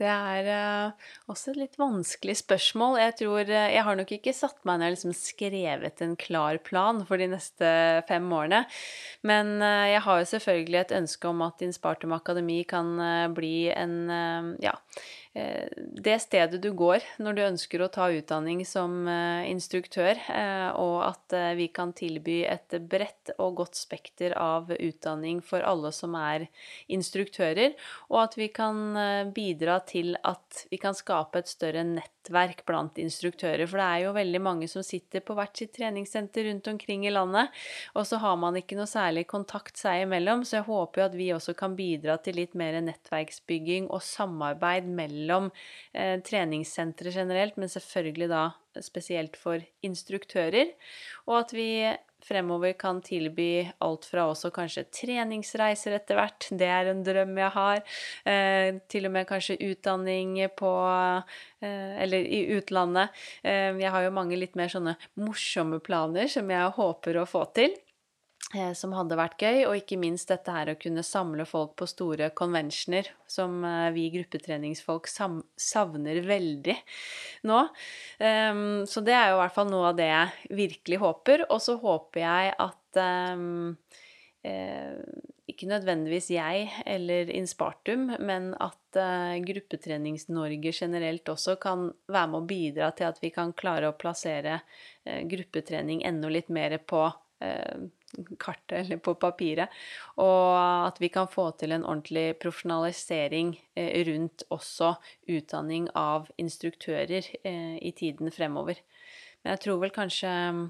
Det er uh, også et litt vanskelig spørsmål. Jeg tror uh, Jeg har nok ikke satt meg ned og liksom skrevet en klar plan for de neste fem årene. Men uh, jeg har jo selvfølgelig et ønske om at Inspartum Akademi kan bli en ja, det stedet du går når du ønsker å ta utdanning som eh, instruktør, eh, og at vi kan tilby et bredt og godt spekter av utdanning for alle som er instruktører, og at vi kan bidra til at vi kan skape et større nettverk blant instruktører. For det er jo veldig mange som sitter på hvert sitt treningssenter rundt omkring i landet, og så har man ikke noe særlig kontakt seg imellom, så jeg håper jo at vi også kan bidra til litt mer nettverksbygging og samarbeid mellom mellom eh, treningssentre generelt, men selvfølgelig da spesielt for instruktører. Og at vi fremover kan tilby alt fra også kanskje treningsreiser etter hvert, det er en drøm jeg har, eh, til og med kanskje utdanning på eh, eller i utlandet. Eh, jeg har jo mange litt mer sånne morsomme planer som jeg håper å få til. Eh, som hadde vært gøy, og ikke minst dette her å kunne samle folk på store conventioner, som eh, vi gruppetreningsfolk savner veldig nå. Um, så det er jo i hvert fall noe av det jeg virkelig håper. Og så håper jeg at um, eh, ikke nødvendigvis jeg eller Inspartum, men at uh, Gruppetrenings-Norge generelt også kan være med å bidra til at vi kan klare å plassere uh, gruppetrening enda litt mer på uh, kartet eller på papiret. Og at vi kan få til en ordentlig profesjonalisering eh, rundt også utdanning av instruktører eh, i tiden fremover. Men jeg tror vel kanskje mm,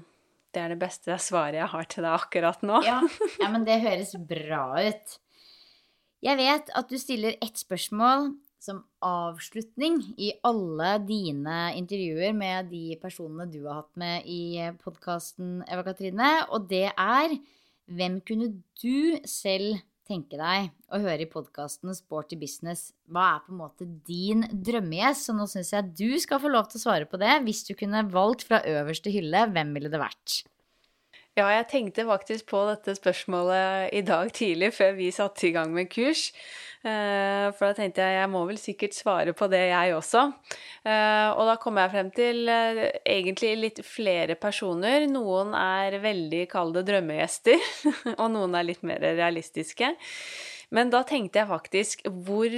det er det beste svaret jeg har til deg akkurat nå. Ja, ja men det høres bra ut. Jeg vet at du stiller ett spørsmål som avslutning i alle dine intervjuer med de personene du har hatt med i podkasten, Eva Katrine, og det er hvem kunne du selv tenke deg å høre i podkasten Sporty business? Hva er på en måte din drømmegjest? Så nå syns jeg du skal få lov til å svare på det. Hvis du kunne valgt fra øverste hylle, hvem ville det vært? Ja, jeg tenkte faktisk på dette spørsmålet i dag tidlig, før vi satte i gang med kurs. Eh, for da tenkte jeg jeg må vel sikkert svare på det, jeg også. Eh, og da kom jeg frem til eh, egentlig litt flere personer. Noen er veldig, kalde drømmegjester, og noen er litt mer realistiske. Men da tenkte jeg faktisk hvor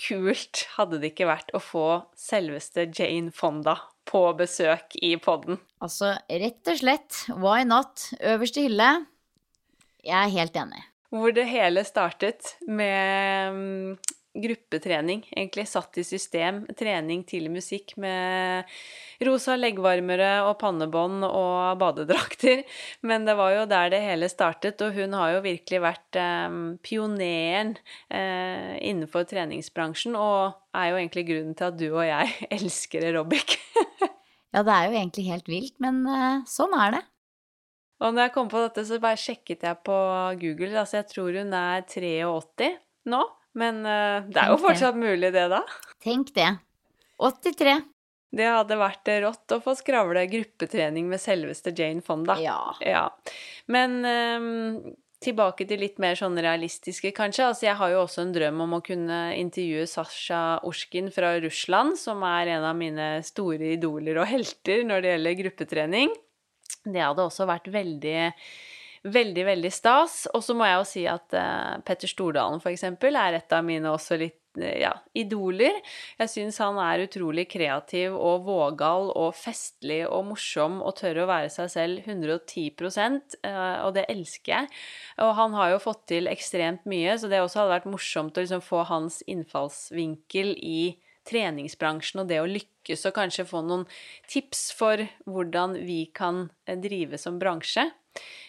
kult hadde det ikke vært å få selveste Jane Fonda på besøk i podden. Altså, rett og slett, why not? Øverste hylle. Jeg er helt enig. Hvor det hele startet med mm, gruppetrening, egentlig satt i system. Trening til musikk med rosa leggvarmere og pannebånd og badedrakter. Men det var jo der det hele startet, og hun har jo virkelig vært eh, pioneren eh, innenfor treningsbransjen, og er jo egentlig grunnen til at du og jeg elsker aerobic. ja, det er jo egentlig helt vilt, men eh, sånn er det. Og når jeg kom på dette, så bare sjekket jeg på Google. Altså, jeg tror hun er 83 nå. Men uh, det er jo fortsatt mulig, det, da. Tenk det. 83. Det hadde vært rått å få skravle gruppetrening med selveste Jane Fonda. Ja. ja. Men um, tilbake til litt mer sånn realistiske, kanskje. Altså, jeg har jo også en drøm om å kunne intervjue Sasha Urskin fra Russland, som er en av mine store idoler og helter når det gjelder gruppetrening. Det hadde også vært veldig veldig, veldig stas. Og så må jeg jo si at uh, Petter Stordalen, for eksempel, er et av mine også litt eh, ja, idoler. Jeg syns han er utrolig kreativ og vågal og festlig og morsom og tør å være seg selv 110 eh, og det elsker jeg. Og han har jo fått til ekstremt mye, så det også hadde vært morsomt å liksom få hans innfallsvinkel i treningsbransjen og det å lykkes, og kanskje få noen tips for hvordan vi kan eh, drive som bransje.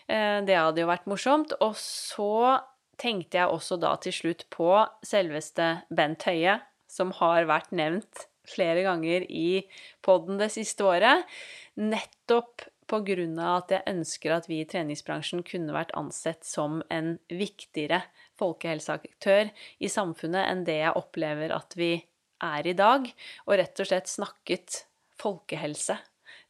Eh, det hadde jo vært morsomt. Og så tenkte jeg også da til slutt på selveste Bent Høie, som har vært nevnt flere ganger i poden det siste året. Nettopp på grunn av at jeg ønsker at vi i treningsbransjen kunne vært ansett som en viktigere folkehelseaktør i samfunnet enn det jeg opplever at vi er i dag, og rett og slett snakket folkehelse.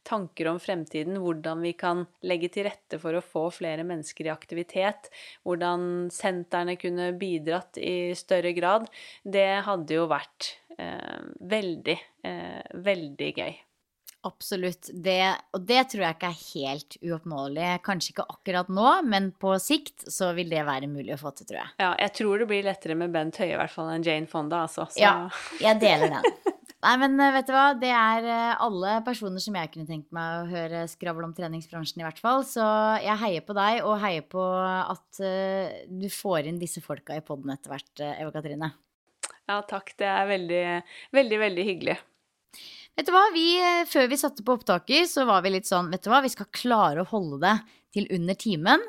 Tanker om fremtiden, hvordan vi kan legge til rette for å få flere mennesker i aktivitet, hvordan sentrene kunne bidratt i større grad, det hadde jo vært eh, veldig, eh, veldig gøy. Absolutt. Det, og det tror jeg ikke er helt uoppnåelig. Kanskje ikke akkurat nå, men på sikt så vil det være mulig å få til, tror jeg. Ja, jeg tror det blir lettere med Bent Høie i hvert fall enn Jane Fonda, altså. Så. Ja, jeg deler den. Nei, men eh, vet du hva, det er eh, alle personer som jeg kunne tenkt meg å høre skravle om treningsbransjen, i hvert fall. Så jeg heier på deg, og heier på at uh, du får inn disse folka i poden etter hvert, Eva Katrine. Ja, takk. Det er veldig, veldig, veldig hyggelig. Vet du hva, vi, eh, Før vi satte på opptaket, så var vi litt sånn Vet du hva, vi skal klare å holde det til under timen.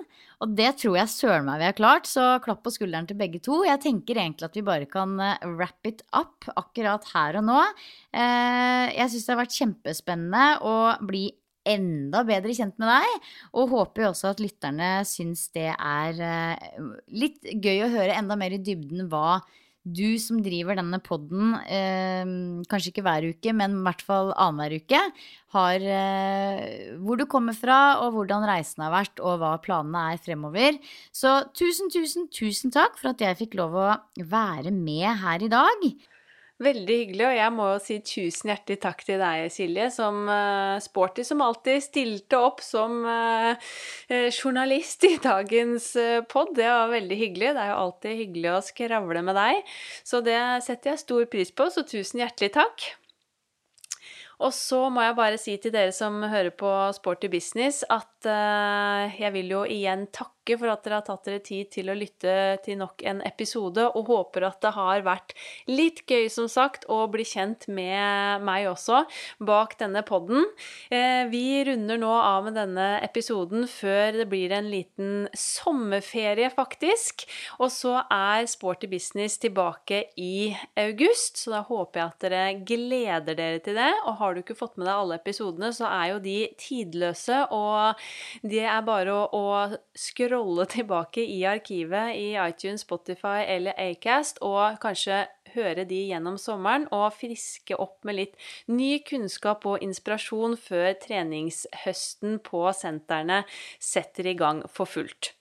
Og det tror jeg søren meg vi har klart, så klapp på skulderen til begge to. Jeg tenker egentlig at vi bare kan eh, wrap it up akkurat her og nå. Eh, jeg syns det har vært kjempespennende å bli enda bedre kjent med deg. Og håper jo også at lytterne syns det er litt gøy å høre enda mer i dybden hva du som driver denne poden, eh, kanskje ikke hver uke, men i hvert fall annenhver uke, har eh, hvor du kommer fra, og hvordan reisen har vært, og hva planene er fremover. Så tusen, tusen, tusen takk for at jeg fikk lov å være med her i dag. Veldig hyggelig, og jeg må jo si tusen hjertelig takk til deg, Silje, som uh, sporty som alltid stilte opp som uh, journalist i dagens uh, pod. Det var veldig hyggelig. Det er jo alltid hyggelig å skravle med deg, så det setter jeg stor pris på, så tusen hjertelig takk. Og så må jeg bare si til dere som hører på Sporty business, at jeg vil jo igjen takke takke for at dere har tatt dere tid til å lytte til nok en episode, og håper at det har vært litt gøy, som sagt, å bli kjent med meg også bak denne podden. Eh, vi runder nå av med denne episoden før det blir en liten sommerferie, faktisk. Og så er Sporty Business tilbake i august, så da håper jeg at dere gleder dere til det. Og har du ikke fått med deg alle episodene, så er jo de tidløse, og det er bare å, å scrolle tilbake i arkivet i iTunes, Spotify eller Acast, og kanskje høre de gjennom sommeren og friske opp med litt ny kunnskap og inspirasjon før treningshøsten på sentrene setter i gang for fullt.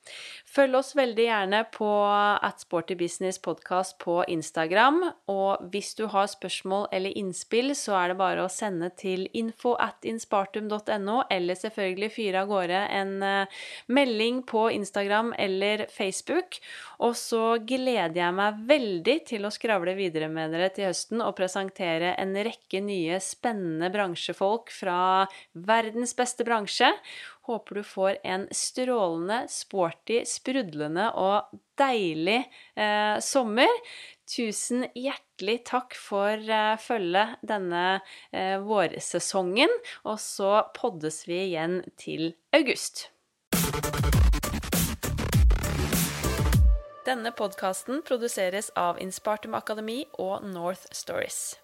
Følg oss veldig gjerne på at Sporty Business Podcast på Instagram. Og hvis du har spørsmål eller innspill, så er det bare å sende til info at inspartum.no, eller selvfølgelig fyre av gårde en uh, melding på Instagram eller Facebook. Og så gleder jeg meg veldig til å skravle videre med dere til høsten og presentere en rekke nye spennende bransjefolk fra verdens beste bransje. Håper du får en strålende, sporty, sprudlende og deilig eh, sommer. Tusen hjertelig takk for eh, følget denne eh, vårsesongen, og så poddes vi igjen til august. Denne podkasten produseres av Inspartum Akademi og North Stories.